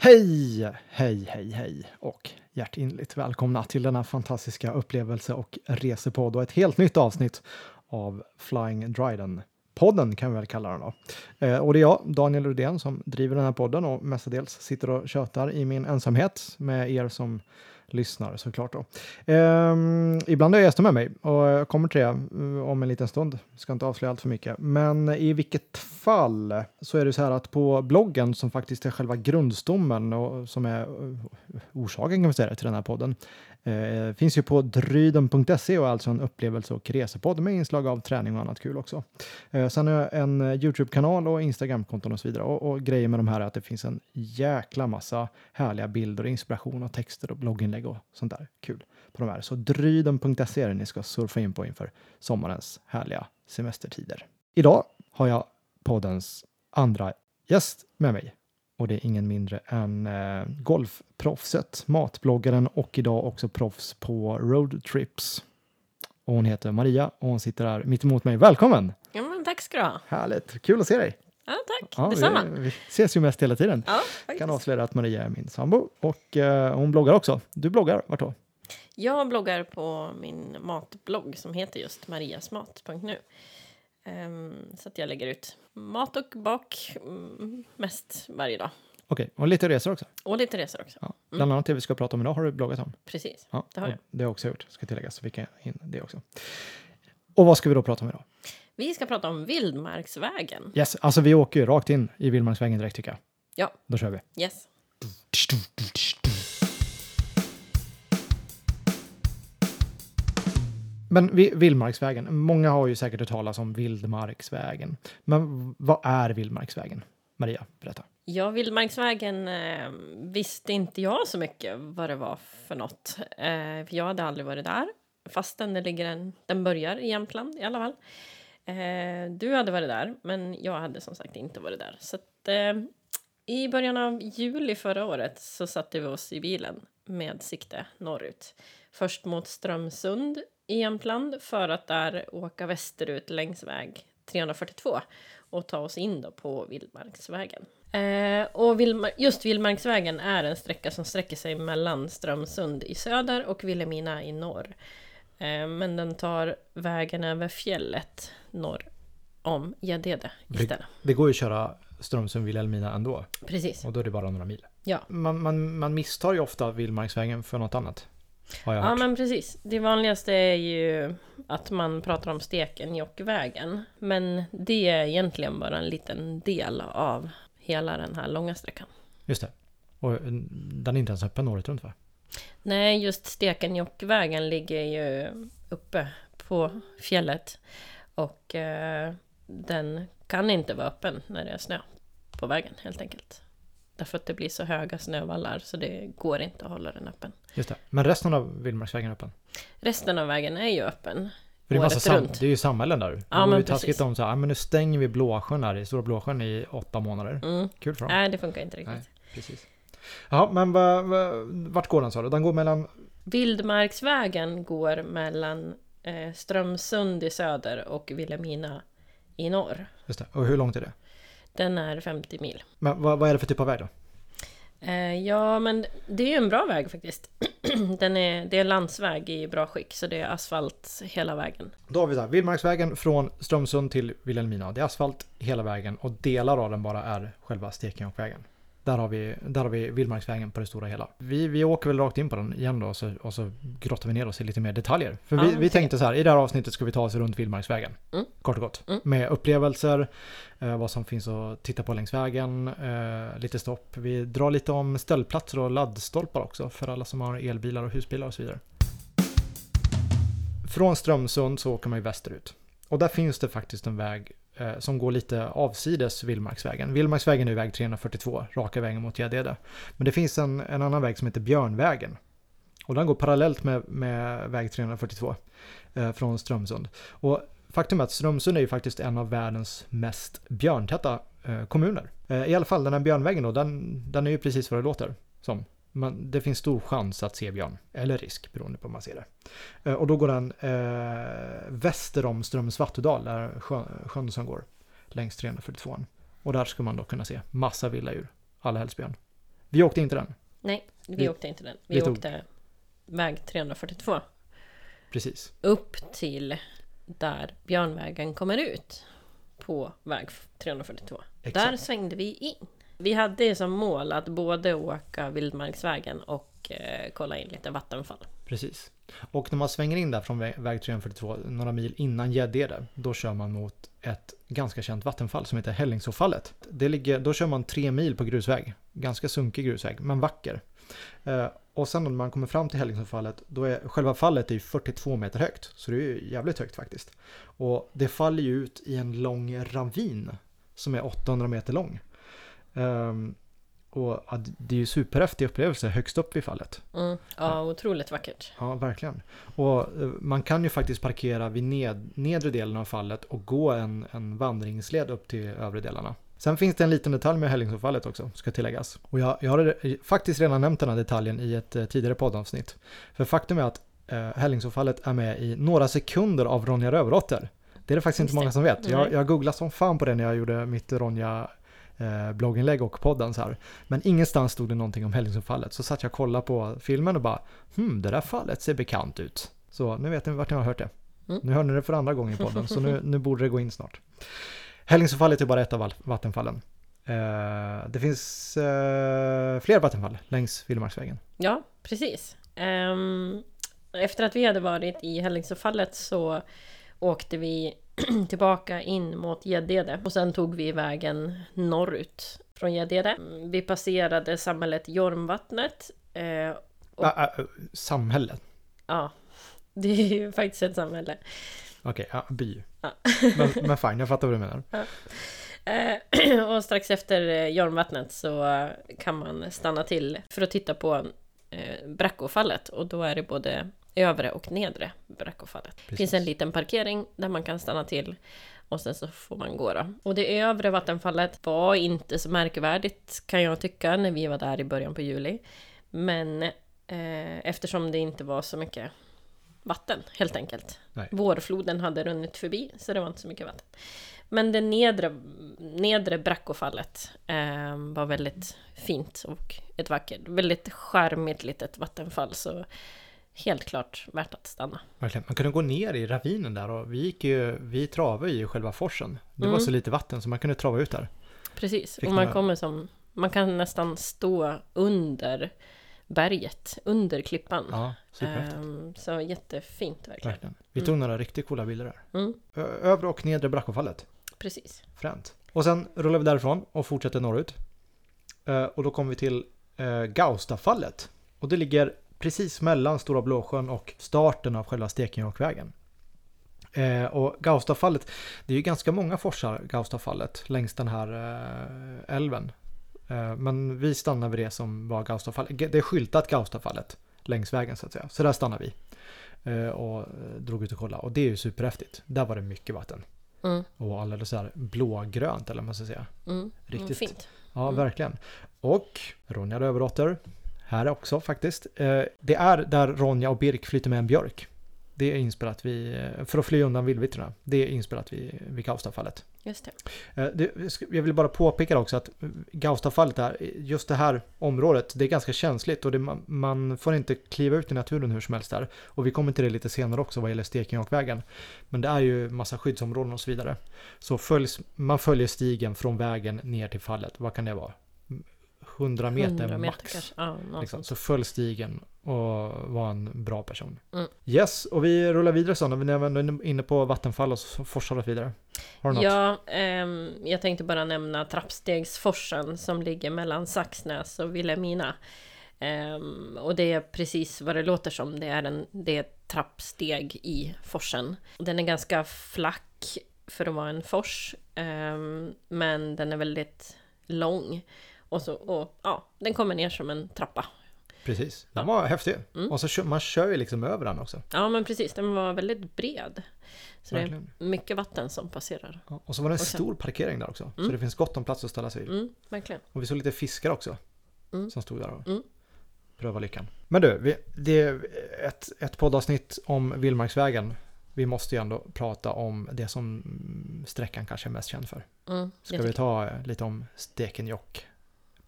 Hej, hej, hej, hej och hjärtinligt välkomna till denna fantastiska upplevelse och resepodd och ett helt nytt avsnitt av Flying Dryden. Podden kan vi väl kalla den då. Eh, och det är jag, Daniel Rudén, som driver den här podden och mestadels sitter och tjötar i min ensamhet med er som lyssnar såklart. Då. Ehm, ibland har jag gäster med mig och jag kommer till det eh, om en liten stund. Ska inte avslöja allt för mycket. Men i vilket fall så är det så här att på bloggen som faktiskt är själva grundstommen och som är eh, orsaken kan vi säga till den här podden Eh, finns ju på dryden.se och är alltså en upplevelse och resepodd med inslag av träning och annat kul också. Eh, sen har jag en eh, Youtube-kanal och Instagram-konton och så vidare. Och, och grejen med de här är att det finns en jäkla massa härliga bilder och inspiration och texter och blogginlägg och sånt där kul på de här. Så dryden.se är det ni ska surfa in på inför sommarens härliga semestertider. Idag har jag poddens andra gäst med mig och det är ingen mindre än eh, golfproffset, matbloggaren och idag också proffs på roadtrips. Och hon heter Maria och hon sitter här mitt emot mig. Välkommen! Ja, men tack ska du ha. Härligt, kul att se dig. Ja, tack. Ja, Detsamma. Vi, vi ses ju mest hela tiden. Ja, Jag kan avslöja att Maria är min sambo och eh, hon bloggar också. Du bloggar, vart då? Jag bloggar på min matblogg som heter just mariasmat.nu. Um, så att jag lägger ut mat och bak um, mest varje dag. Okej, och lite resor också? Och lite resor också. Ja. Bland mm. annat det vi ska prata om idag har du bloggat om. Precis, ja, det har jag. Det har jag också gjort, ska tilläggas, så vi kan in det också. Och vad ska vi då prata om idag? Vi ska prata om Vildmarksvägen. Yes, alltså vi åker ju rakt in i Vildmarksvägen direkt tycker jag. Ja. Då kör vi. Yes. Men Vildmarksvägen, många har ju säkert hört talas om Vildmarksvägen. Men vad är Vildmarksvägen? Maria, berätta. Ja, Vildmarksvägen eh, visste inte jag så mycket vad det var för något. Eh, för jag hade aldrig varit där, fastän det ligger en, den börjar i Jämtland i alla fall. Eh, du hade varit där, men jag hade som sagt inte varit där. Så att, eh, I början av juli förra året så satte vi oss i bilen med sikte norrut. Först mot Strömsund Jämtland för att där åka västerut längs väg 342 och ta oss in då på Vildmarksvägen. Eh, och Vilma, just Vildmarksvägen är en sträcka som sträcker sig mellan Strömsund i söder och Vilhelmina i norr. Eh, men den tar vägen över fjället norr om Gäddede istället. Det, det går ju att köra Strömsund-Vilhelmina ändå. Precis. Och då är det bara några mil. Ja. Man, man, man misstar ju ofta Vildmarksvägen för något annat. Ja, men precis. Det vanligaste är ju att man pratar om Stekenjokkvägen. Men det är egentligen bara en liten del av hela den här långa sträckan. Just det. Och den är inte ens öppen året runt va? Nej, just Stekenjokkvägen ligger ju uppe på fjället. Och eh, den kan inte vara öppen när det är snö på vägen helt enkelt. Därför att det blir så höga snövallar så det går inte att hålla den öppen. Just det. Men resten av Vildmarksvägen är öppen? Resten av vägen är ju öppen. För det, är massa sam- det är ju samhällen där. Ja, det men taskigt om så här, men nu stänger vi Blåsjön här i Stora Blåsjön i åtta månader. Mm. Kul för dem. Nej, det funkar inte riktigt. Nej, precis. Ja, men va, va, vart går den sa du? Den går mellan? Vildmarksvägen går mellan eh, Strömsund i söder och Vilhelmina i norr. Just det. Och hur långt är det? Den är 50 mil. Men vad, vad är det för typ av väg då? Eh, ja, men det är ju en bra väg faktiskt. Den är, det är landsväg i bra skick, så det är asfalt hela vägen. Då har vi så här, Vildmarksvägen från Strömsund till Vilhelmina. Det är asfalt hela vägen och delar av den bara är själva Stekenjokkvägen. Där har vi, där har vi Vildmarksvägen på det stora hela. Vi, vi åker väl rakt in på den igen då och så, och så grottar vi ner oss i lite mer detaljer. För vi, vi tänkte så här, i det här avsnittet ska vi ta oss runt Vildmarksvägen. Mm. Kort och gott. Mm. Med upplevelser, eh, vad som finns att titta på längs vägen, eh, lite stopp. Vi drar lite om ställplatser och laddstolpar också för alla som har elbilar och husbilar och så vidare. Från Strömsund så åker man ju västerut. Och där finns det faktiskt en väg Eh, som går lite avsides Vildmarksvägen. Vildmarksvägen är väg 342, raka vägen mot Gäddede. Men det finns en, en annan väg som heter Björnvägen. Och den går parallellt med, med väg 342 eh, från Strömsund. Och faktum är att Strömsund är ju faktiskt en av världens mest björntäta eh, kommuner. Eh, I alla fall den här Björnvägen då, den, den är ju precis vad det låter som man, det finns stor chans att se björn. Eller risk beroende på hur man ser det. Eh, och då går den eh, väster om Ströms Vattudal, där sjön, sjön som går längs 342. Och där ska man då kunna se massa vilda djur. Alla helst björn. Vi åkte inte den. Nej, vi, Vi- åkte inte den. Vi, vi tog- åkte väg 342 Precis. upp till där Björnvägen kommer ut på väg 342. Där Exakt. svängde vi in. Vi hade som mål att både åka Vildmarksvägen och eh, kolla in lite vattenfall. Precis. Och när man svänger in där från väg 342, några mil innan Gäddede, då kör man mot ett ganska känt vattenfall som heter Hällingsåfallet. Det ligger, då kör man tre mil på grusväg, ganska sunkig grusväg, men vacker. Eh, och sen när man kommer fram till Hällingsåfallet, då är själva fallet är 42 meter högt, så det är ju jävligt högt faktiskt. Och det faller ju ut i en lång ravin som är 800 meter lång. Ehm, och ja, det är ju superhäftig upplevelse högst upp vid fallet. Mm. Ja, otroligt vackert. Ja, verkligen. Och eh, man kan ju faktiskt parkera vid ned, nedre delen av fallet och gå en, en vandringsled upp till övre delarna. Sen finns det en liten detalj med Hällingsåfallet också, ska tilläggas. Och jag, jag har faktiskt redan nämnt den här detaljen i ett eh, tidigare poddavsnitt. För faktum är att eh, Hällingsåfallet är med i några sekunder av Ronja Rövardotter. Det är det faktiskt Just inte många det. som vet. Jag, jag googlade som fan på det när jag gjorde mitt Ronja eh, blogginlägg och podden så här. Men ingenstans stod det någonting om Hällingsåfallet. Så satt jag och kollade på filmen och bara hmm, det där fallet ser bekant ut. Så nu vet ni vart ni har hört det. Mm. Nu hör ni det för andra gången i podden, så nu, nu borde det gå in snart. Hällingsåfallet är bara ett av vattenfallen. Eh, det finns eh, fler vattenfall längs Vildmarksvägen. Ja, precis. Ehm, efter att vi hade varit i Hällingsåfallet så åkte vi tillbaka in mot Gäddede och sen tog vi vägen norrut från Gäddede. Vi passerade samhället Jormvattnet. Eh, Och- Ah, ah, samhälle. ja, det är ju faktiskt ett samhälle. Okej, ja, by. Ja. men, men fine, jag fattar vad du menar. Eh, och strax efter eh, Jormvattnet så kan man stanna till för att titta på eh, Brackåfallet och då är det både övre och nedre Brackåfallet. Det finns en liten parkering där man kan stanna till och sen så får man gå då. Och det övre vattenfallet var inte så märkvärdigt kan jag tycka när vi var där i början på juli. Men eh, eftersom det inte var så mycket vatten helt enkelt. Nej. Vårfloden hade runnit förbi så det var inte så mycket vatten. Men det nedre, nedre Brackåfallet eh, var väldigt fint och ett vackert, väldigt charmigt litet vattenfall. Så helt klart värt att stanna. Verkligen. Man kunde gå ner i ravinen där och vi gick ju, vi travade i själva forsen. Det var Mm. så lite vatten så man kunde trava ut där. Precis, Fick och man man- kommer som... Man kan nästan stå under berget, under klippan. Ja. Ehm, så jättefint verkligen. Verkligen. Vi tog några riktigt coola bilder där. Mm, Övre och nedre Brackåfallet. precis. Fränt. Och sen rullar vi därifrån och fortsätter norrut. Eh, och då kommer vi till uh, Gaustafallet. Och det ligger precis mellan Stora Blåsjön och starten av själva Stekenjokkvägen. Eh, och Gaustafallet, det är ju ganska många forsar, Gaustafallet, längs den här eh, älven. Eh, men vi stannar vid det som var Gaustafallet. Det är skyltat Gaustafallet längs vägen så att säga. Så där stannar vi. Eh, och eh, drog ut och kollade. Och det är ju superhäftigt. Där var det mycket vatten. Mm, Och alldeles så här blågrönt eller vad man ska säga. mm, Riktigt. mm, fint. Ja, Mm. verkligen. Och Ronja Rövardotter, här också faktiskt. Eh, det är där Ronja och Birk flyter med en björk. Det är inspelat vid, eh, för att fly undan vildvittrorna. Det är inspelat vid, vid Gaustafallet. Just det. Eh, det, jag vill bara påpeka också att Gaustafallet är, just det här området, det är ganska känsligt och det, man, man får inte kliva ut i naturen hur som helst där. Och vi kommer till det lite senare också vad gäller Stekenjokkvägen. Men det är ju massa skyddsområden och så vidare. Så följs, man följer stigen från vägen ner till fallet. Vad kan det vara? 100 meter, 100 meter max. kanske. Ja, Liksom. Så följ stigen och var en bra person. Mm. Yes, och vi rullar vidare så när vi vi ändå är inne på vattenfall och så forsar oss vidare. Har du något? Ja, ehm, jag tänkte bara nämna Trappstegsforsen som ligger mellan Saxnäs och Vilhelmina. Ehm, och det är precis vad det låter som. Det är, en, det är ett trappsteg i forsen. Den är ganska flack för att vara en fors. ehm, men den är väldigt lång. Och, så, och ja, den kommer ner som en trappa. Precis, den var häftig. Mm. Och så kör, man kör ju liksom över den också. Ja, men precis. Den var väldigt bred. Så det Verkligen. är mycket vatten som passerar. Ja, och så var det en sen- stor parkering där också. Så Mm. det finns gott om plats att ställa sig. Mm, verkligen. Och vi såg lite fiskar också. Mm. Som stod där och Mm. prövade lyckan. Men du, vi, det är ett, ett poddavsnitt om Vildmarksvägen. Vi måste ju ändå prata om det som sträckan kanske är mest känd för. Mm, Ska vi ta eh, lite om Stekenjokk,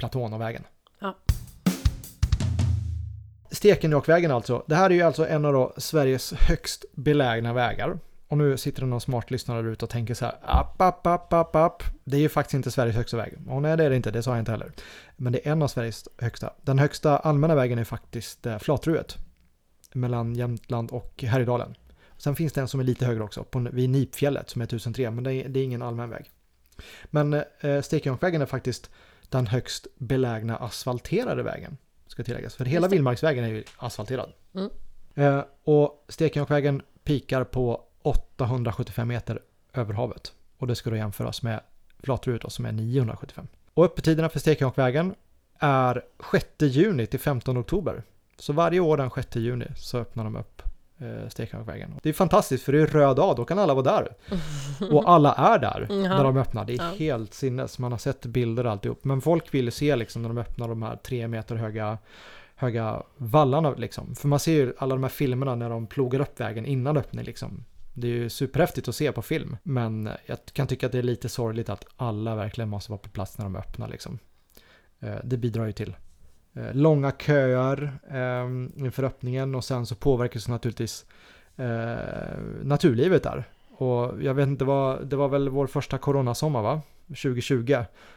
platån och vägen? Ja. Stekenjokkvägen alltså. Det här är ju alltså en av då Sveriges högst belägna vägar. Och nu sitter det någon smart lyssnare där ute och tänker så här, app, app, app, app, app. Det är ju faktiskt inte Sveriges högsta väg. Och nej, det är det inte, det sa jag inte heller. Men det är en av Sveriges högsta. Den högsta allmänna vägen är faktiskt eh, Flatruet. Mellan Jämtland och Härjedalen. Sen finns det en som är lite högre också, på, vid Nipfjället som är 1003, men det är, det är ingen allmän väg. Men eh, Stekenjokkvägen är faktiskt den högst belägna asfalterade vägen, ska tilläggas. För hela. Vildmarksvägen är ju asfalterad. Mm. Eh, och Stekenjokkvägen pikar på 875 meter över havet. Och det ska då jämföras med Flatruet som är 975. Och öppettiderna för Stekenjokkvägen är 6 juni till 15 oktober. Så varje år den 6 juni så öppnar de upp eh, Stekenjokkvägen. Det är fantastiskt för det är röd dag, då kan alla vara där. Och alla är där när de öppnar. Det är Ja. helt sinnes. Man har sett bilder alltihop. Men folk vill se liksom när de öppnar de här tre meter höga, höga vallarna liksom. För man ser ju alla de här filmerna när de plogar upp vägen innan öppning liksom. Det är ju superhäftigt att se på film. Men jag kan tycka att det är lite sorgligt att alla verkligen måste vara på plats när de öppnar liksom. Eh, Det bidrar ju till långa köer eh, inför öppningen och sen så påverkas naturligtvis eh, naturlivet där. Och jag vet inte vad, det var väl vår första coronasommar va? 2020.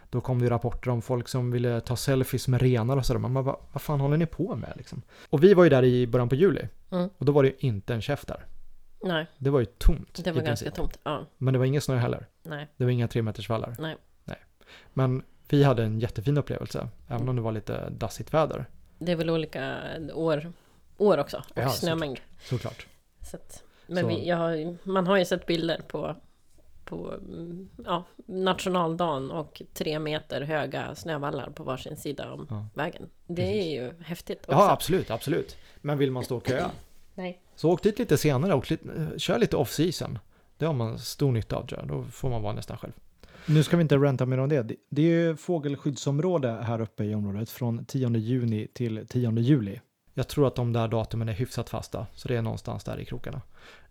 Då kom det ju rapporter om folk som ville ta selfies med renar och sådär. Man bara, vad fan håller ni på med liksom? Och vi var ju där i början på juli. Mm. Och då var det ju inte en chef där. Nej, Det var ju tomt det var ganska princip. tomt. Ja, Men det var ingen snö heller. nej, Det var inga tre meters vallar. nej. Men vi hade en jättefin upplevelse. Även om det var lite dassigt väder. Det är väl olika år, år också. Och Ja, snömängd. Såklart. Så att, men Så- Vi, har, man har ju sett bilder på, på mm, ja, nationaldagen och tre meter höga snövallar på varsin sida om Ja. vägen. Det är ju häftigt också. Ja, absolut, absolut. Men vill man stå och köa? Nej. Så åk dit lite senare och lite, kör lite off-season. Det har man stor nytta av tror jag. Då får man vara nästan själv. Nu ska vi inte ränta mer om det. Det- är ju fågelskyddsområde här uppe i området från 10 juni till 10 juli. Jag tror att de där datumen är hyfsat fasta, så det är någonstans där i krokarna.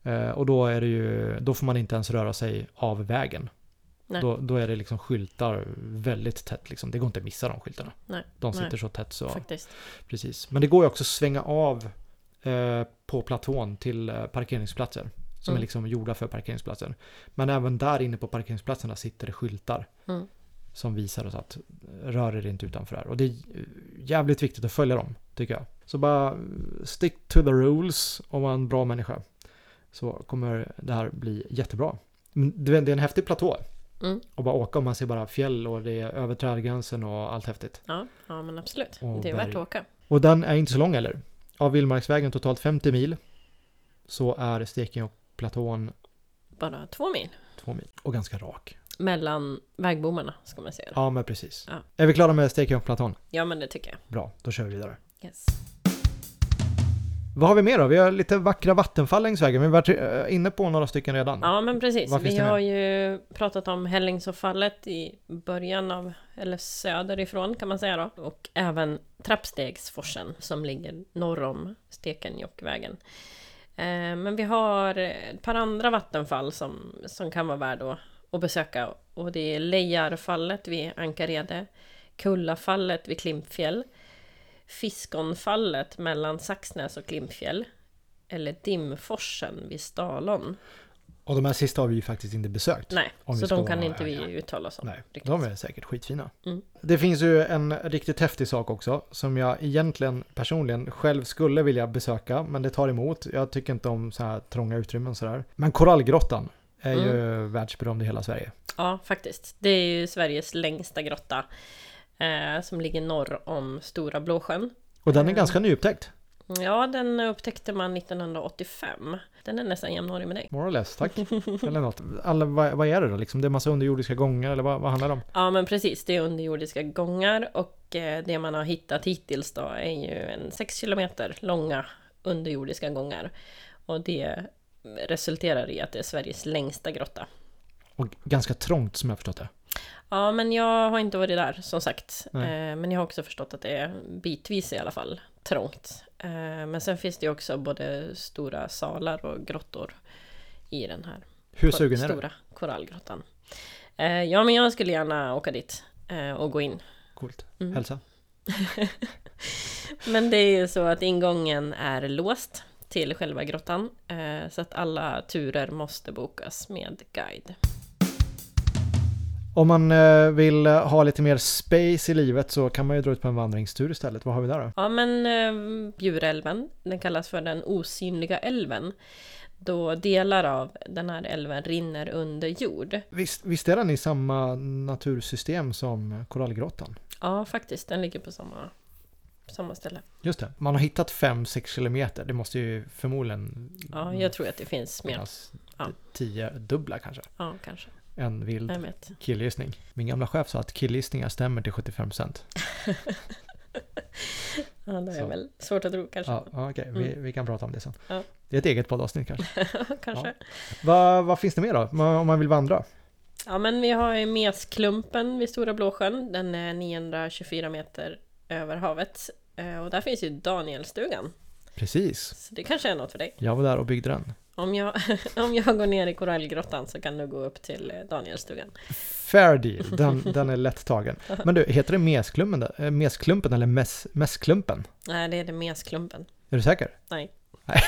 Eh, och då är det ju, då får man inte ens röra sig av vägen. Nej. Då, då är det liksom skyltar väldigt tätt liksom. Det går inte att missa de skyltarna. Nej, De nej. sitter så tätt så. Faktiskt. Precis. Men det går ju också att svänga av eh, på platån till eh, parkeringsplatser. Som Mm. är liksom gjorda för parkeringsplatser. Men även där inne på parkeringsplatserna sitter det skyltar. Mm. Som visar oss att rör er inte utanför här. Och det är jävligt viktigt att följa dem, tycker jag. Så bara stick to the rules och vara en bra människa. Så kommer det här bli jättebra. Men Det är är en häftig platå. Mm. Och bara åka och man ser bara fjäll och det är över trädgränsen och allt häftigt. Ja, ja, men absolut. Och det är värt att åka. Och den är inte så lång heller. Av Vildmarksvägen totalt 50 mil så är Stekenjokkplatån Bara två mil. två mil. Och ganska rak. Mellan vägbommarna, ska man säga. Ja, men precis. Ja. Är vi klara med Stekenjokkplatån? Ja, men det tycker jag. Bra, då kör vi vidare. Yes. Vad har vi mer då? Vi har lite vackra vattenfall längs vägen. Vi har varit eh, inne på några stycken redan. Ja, men precis. Vi har ju pratat om Hällingsåfallet i början av, eller söderifrån kan man säga då. Och även Trappstegsforsen som ligger norr om Stekenjokkvägen. Eh, men vi har ett par andra vattenfall som, som kan vara värda att, att besöka. Och det är Lejarfallet vid Ankarede, Kullafallet vid Klimpfjäll, Fiskonfallet mellan Saxnäs och Klimpfjäll, eller Dimforsen vid Stalon. Och de här sista har vi ju faktiskt inte besökt. Nej, så de kan inte vi uttala oss om. Nej, riktigt. de är säkert skitfina. Mm. Det finns ju en riktigt häftig sak också som jag egentligen personligen själv skulle vilja besöka men det tar emot. Jag tycker inte om så här trånga utrymmen sådär. Men Korallgrottan är ju världsberömd i hela Sverige. Ja, faktiskt. Det är ju Sveriges längsta grotta. Eh, som ligger norr om Stora Blåsjön. Och den är Eh. ganska nyupptäckt. Ja, den upptäckte man 1985. Den är nästan jämnårig med dig. More or less, tack. eller något. Alla, vad, vad är det då liksom? Det är massa underjordiska gångar eller vad, vad handlar det om? Ja, men precis. Det är underjordiska gångar och eh, det man har hittat hittills då är ju en 6 kilometer långa underjordiska gångar. Och det resulterar i att det är Sveriges längsta grotta. Och ganska trångt som jag förstått det. Ja, men jag har inte varit där som sagt. Nej. Eh, men jag har också förstått att det är bitvis i alla fall trångt. Eh, men sen finns det ju också både stora salar och grottor i den här Hur sugen är stora korallgrottan. Eh, ja, men jag skulle gärna åka dit eh, och gå in. Coolt. Mm. Hälsa. Men det är ju så att ingången är låst till själva grottan. Så att alla turer måste bokas med guide. Om man eh, vill ha lite mer space i livet så kan man ju dra ut på en vandringstur istället. Vad har vi där då? Ja men eh, Bjurälven, den kallas för den osynliga älven. Då delar av den här älven rinner under jord. Visst, visst är den i samma natursystem som Korallgrottan? Ja faktiskt, den ligger på samma, samma ställe. Just det, man har hittat 5-6 kilometer. Det måste ju förmodligen Ja, jag tror att det finns mer. Ja. 10 dubbla kanske. Ja, kanske. En vild killgissning. Min gamla chef sa att killgissningar stämmer till 75%. Ja, det är Så. väl svårt att tro kanske. Ja, ja, vi, Mm. vi kan prata om det sen. Ja. Det är ett eget poddavsnitt kanske. kanske. Vad, vad finns det mer då? Om man vill vandra? Ja men vi har Mesklumpen vid Stora Blåsjön. Den är 924 meter över havet. Eh, Och där finns ju Danielstugan. Precis. Så det kanske är något för dig. Jag var där och byggde den. Om jag, om jag går ner i korallgrottan så kan du gå upp till eh, Danielstugan. Fair deal, den, den är lätt tagen. Men du, heter det mesklumpen? Eh, mesklumpen eller mes, mesklumpen? Nej, det är det Mesklumpen. Är du säker? Nej. Nej.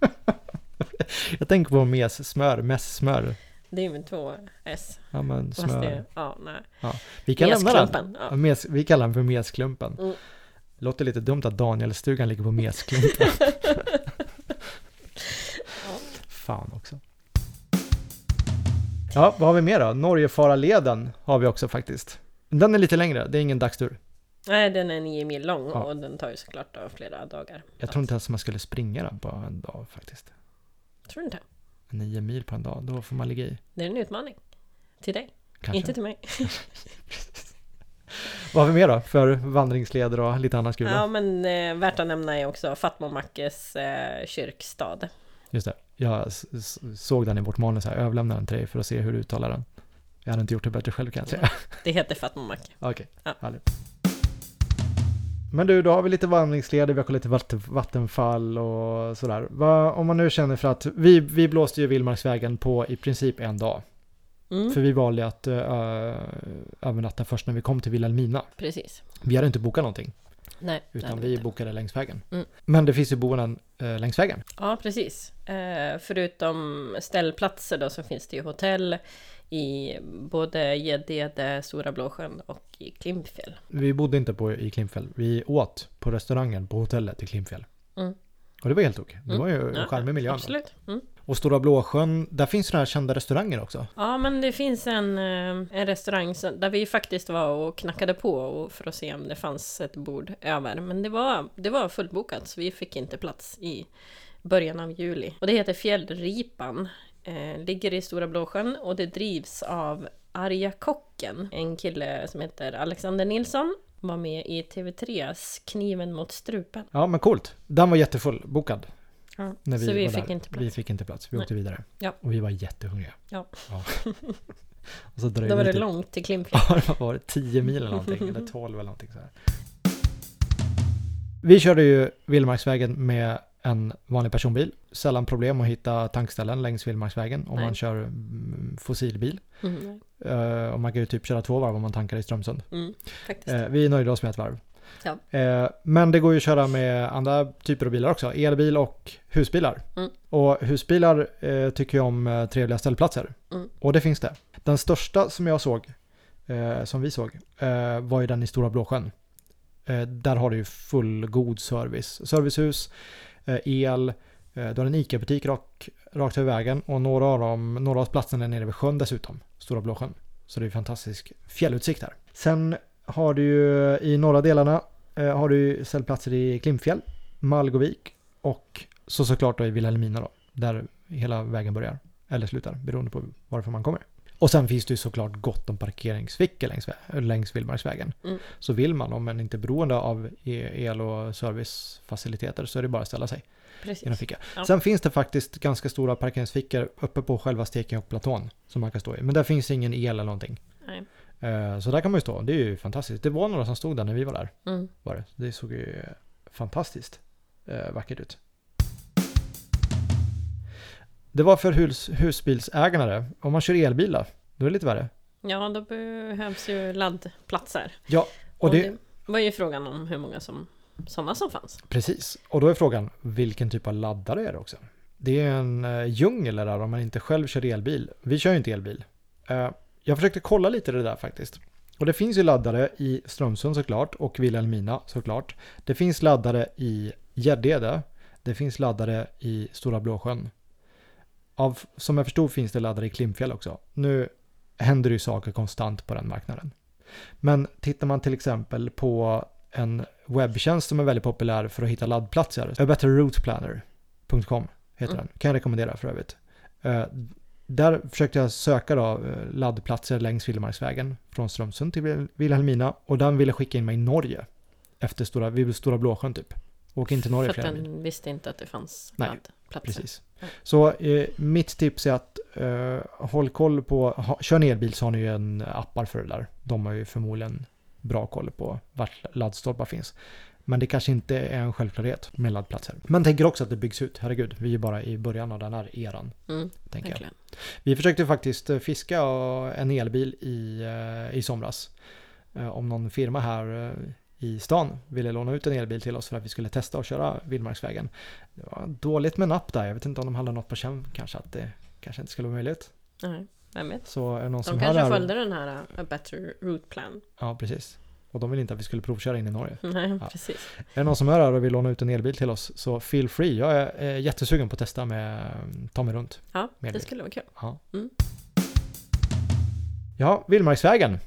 Jag tänker på messmör, messmör. Det är med två S. Ja men Fast det, smör. ja, nej. Vi kan. Mesklumpen. Ja, Ja. mes, vi kallar den för mesklumpen. Mm. Låter lite dumt att Danielstugan ligger på mesklumpen. Fan också. Ja, vad har vi mer då? Norgefararleden har vi också faktiskt. Den är lite längre, det är ingen dagstur. Nej, den är nio mil lång Ja. och den tar ju såklart flera dagar. Jag tror inte ens man skulle springa den på en dag faktiskt. Tror du inte? Nio mil på en dag, då får man ligga i. Det är en utmaning. Till dig, Kanske. inte till mig. Vad har vi mer då? För vandringsleder och lite annat kul? Ja, men eh, värt att nämna är också Fatma Mackes eh, kyrkstad. Just det. Jag såg den i vårt manus här, överlämnade den till dig för att se hur du uttalar den. Jag hade inte gjort det bättre själv kan jag säga. Det heter Fatma. Okej, Ja. härligt. Men du, då har vi lite vandringsleder, vi har lite vatten, vattenfall och sådär. Vad, om man nu känner för att vi, vi blåste ju Vildmarksvägen på i princip en dag. Mm, För vi valde att uh, övernatta först när vi kom till Vilhelmina. precis. Vi hade inte bokat någonting, Nej, utan nej, vi inte. bokade längs vägen. Mm. Men det finns ju boenden uh, längs vägen. Ja, precis. Eh, förutom ställplatser då så finns det ju hotell i både Gäddede, Stora Blåsjön och i Klimpfjäll. Vi bodde inte på, i Klimpfjäll, vi åt på restaurangen på hotellet i Klimpfjäll. Mm. Och det var helt okej. Det Mm. var ju en charmig miljö. Absolut. Mm. Och Stora Blåsjön, där finns sådana här kända restauranger också. Ja, men det finns en, eh, en restaurang där vi faktiskt var och knackade på och- för att se om det fanns ett bord över. Men det var, det var fullbokat så vi fick inte plats i början av juli. Och det heter Fjällripan. Eh, ligger i Stora Blåsjön och det drivs av Arja Kocken, en kille som heter Alexander Nilsson. Var med i TV3s Kniven mot strupen. Ja, men coolt. Den var jättefull, bokad. Ja. När vi så vi fick där. inte plats. Vi fick inte plats, vi Nej. åkte vidare. Ja. Och vi var jättehungriga. Ja. Och så dröjde Då var det typ- långt till Klimpfjäll. Ja, det var det 10 mil eller någonting, eller 12 eller någonting så här. Vi körde ju Vildmarksvägen med en vanlig personbil. Sällan problem att hitta tankställen längs Vildmarksvägen om Nej. man kör mm, fossilbil. Mm, Eh, och man kan ju typ köra två varv om man tankar i Strömsund. mm. Eh, vi nöjde oss med ett varv. Ja. Eh, men det går ju att köra med andra typer av bilar också. Elbil och husbilar. Mm. Och husbilar eh, tycker jag om eh, trevliga ställplatser. Mm. Och det finns det. Den största som jag såg, eh, som vi såg, var ju den i Stora Blåsjön. Där har du ju fullgod service. Servicehus, eh, el, du har en ICA-butik rak, rakt över vägen och några av, dem, några av platserna är nere vid sjön dessutom. Stora Blåsjön. Så det är fantastisk fjällutsikt här. Sen har du ju i norra delarna eh, har du ju ställplatser i Klimpfjäll, Malgovik och så såklart då i Vilhelmina då, där hela vägen börjar. Eller slutar, beroende på varifrån man kommer. Och sen finns det ju såklart gott om parkeringsfickor längs, längs Vildmarksvägen. Mm. Så vill man, om man inte är beroende av e- el och servicefaciliteter, så är det bara att ställa sig Precis. ficka. Ja. Sen finns det faktiskt ganska stora parkeringsfickor uppe på själva Stekenjokkplatån som man kan stå i. Men där finns ingen el eller någonting. Nej. Eh, Så där kan man ju stå. Det är ju fantastiskt. Det var några som stod där när vi var där. Mm. Var det. det såg ju fantastiskt eh, vackert ut. Det var för hus, husbilsägarna det. Om man kör elbil då, då är det lite värre. Ja, då behövs ju laddplatser. Ja, och det, var ju frågan om hur många som, sådana som fanns. Precis, och då är frågan vilken typ av laddare är det också? Det är en uh, djungel där om man inte själv kör elbil. Vi kör ju inte elbil. Jag försökte kolla lite det där faktiskt. Och det finns ju laddare i Strömsund såklart och Vilhelmina såklart. Det finns laddare i Gäddede. Det finns laddare i Stora Blåsjön. Av, som jag förstod finns det laddare i Klimpfjäll också. Nu händer det ju saker konstant på den marknaden. Men tittar man till exempel på en webbtjänst som är väldigt populär för att hitta laddplatser, abetterrouteplanner.com heter mm. den, kan jag rekommendera för övrigt. Där försökte jag söka då eh, laddplatser längs Vildmarksvägen från Strömsund till Vilhelmina och den ville skicka in mig i Norge efter Stora, vid Stora Blåsjön typ. Åk in till Norge För att den visste inte att det fanns Nej, laddplatser. Precis. Så eh, mitt tips är att eh, håll koll på, ha, kör ni elbil så har ni ju en appar för det där. De har ju förmodligen bra koll på vart laddstolpar finns. Men det kanske inte är en självklarhet med laddplatser. Men tänker också att det byggs ut. Herregud, vi är bara i början av den här eran. Mm, tänker jag. Vi försökte faktiskt eh, fiska en elbil i, eh, i somras. Eh, om någon firma här i stan ville låna ut en elbil till oss för att vi skulle testa att köra Vildmarksvägen. Det var dåligt med napp där. Jag vet inte om de hade något på känn kanske att det kanske inte skulle vara möjligt. Nej, vem vet. Så är någon de som kanske följde den här A Better Route Plan. Ja, precis. Och de vill inte att vi skulle provköra in i Norge. Nej, ja. precis. Är det någon som hör här och vill låna ut en elbil till oss så feel free. Jag är jättesugen på att testa med ta mig runt. Ja, det skulle vara kul. Ja, mm. ja Vildmarksvägen.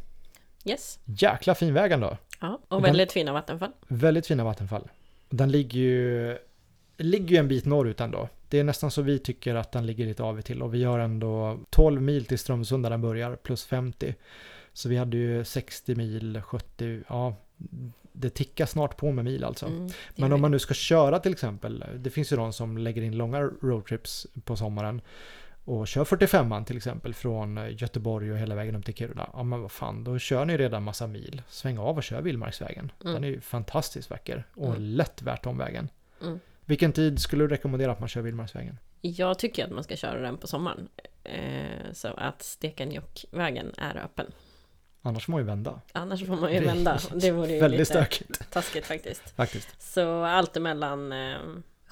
Yes. Jäkla fin väg ändå. Ja, och väldigt den, fina vattenfall. Väldigt fina vattenfall. Den ligger ju, ligger ju en bit norrut ändå. Det är nästan så vi tycker att den ligger lite av till och vi har ändå 12 mil till Strömsund där den börjar plus 50. Så vi hade ju 60 mil, 70, ja, det tickar snart på med mil alltså. Mm, Men om man nu ska köra till exempel, det finns ju de som lägger in långa roadtrips på sommaren och kör 45an till exempel från Göteborg och hela vägen upp till Kiruna. Ja men vad fan, då kör ni redan massa mil. Sväng av och kör Vildmarksvägen. Mm. Den är ju fantastiskt vacker och mm. lätt värt omvägen. Mm. Vilken tid skulle du rekommendera att man kör Vildmarksvägen? Jag tycker att man ska köra den på sommaren. Eh, så att Stekenjokkvägen är öppen. Annars får man ju vända. Annars får man ju vända. Det vore ju väldigt lite stökigt. taskigt faktiskt. faktiskt. Så allt emellan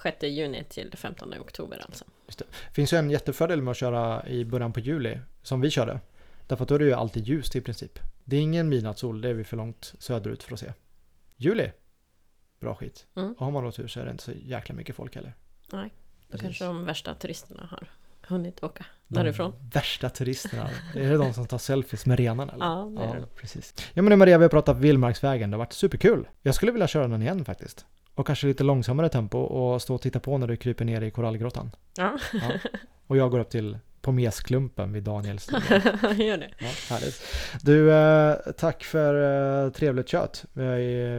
6 eh, juni till 15 oktober alltså. Just det. finns ju en jättefördel med att köra i början på juli, som vi körde. Därför att då är det ju alltid ljust i princip. Det är ingen midnattssol, det är vi för långt söderut för att se. Juli, bra skit. Mm. Och har man då tur så är det inte så jäkla mycket folk heller. Nej, då Precis. kanske de värsta turisterna har hunnit åka de därifrån. värsta turisterna. Är det de som tar selfies med renarna? Eller? Ja, det är ja, det. precis. Ja men Maria, vi har pratat Vildmarksvägen. Det har varit superkul. Jag skulle vilja köra den igen faktiskt. Och kanske lite långsammare tempo och stå och titta på när du kryper ner i korallgrottan. Ja. ja. Och jag går upp till på mesklumpen vid Daniels Gör det. Ja, härligt. Du, eh, tack för eh, trevligt kött.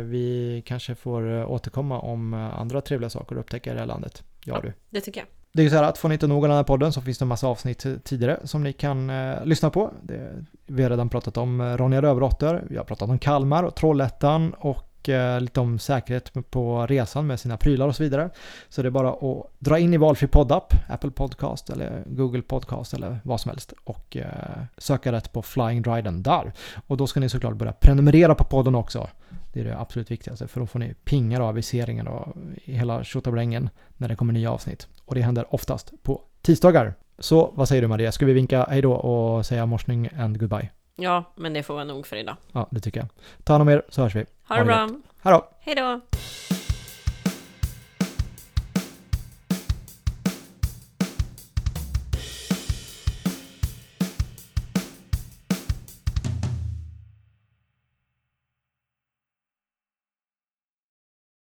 Vi, kanske får eh, återkomma om andra trevliga saker du upptäcker i det här landet. Ja, ja du. Det tycker jag. Det är ju så här att får ni inte nog av den här podden så finns det en massa avsnitt tidigare som ni kan eh, lyssna på. Det, vi har redan pratat om eh, Ronja Rövardotter, vi har pratat om Kalmar och Trollhättan och eh, lite om säkerhet på resan med sina prylar och så vidare. Så det är bara att dra in i valfri poddapp, Apple Podcast eller Google Podcast eller vad som helst och eh, söka rätt på Flying Dryden där. Och då ska ni såklart börja prenumerera på podden också. Det är det absolut viktigaste för då får ni pingar och aviseringar och hela tjottabrängen när det kommer nya avsnitt. Och det händer oftast på tisdagar. Så vad säger du Maria, ska vi vinka hej då och säga morsning and goodbye? Ja, men det får vara nog för idag. Ja, det tycker jag. Ta hand om er så hörs vi. Ha det bra. Hej då. Hej då.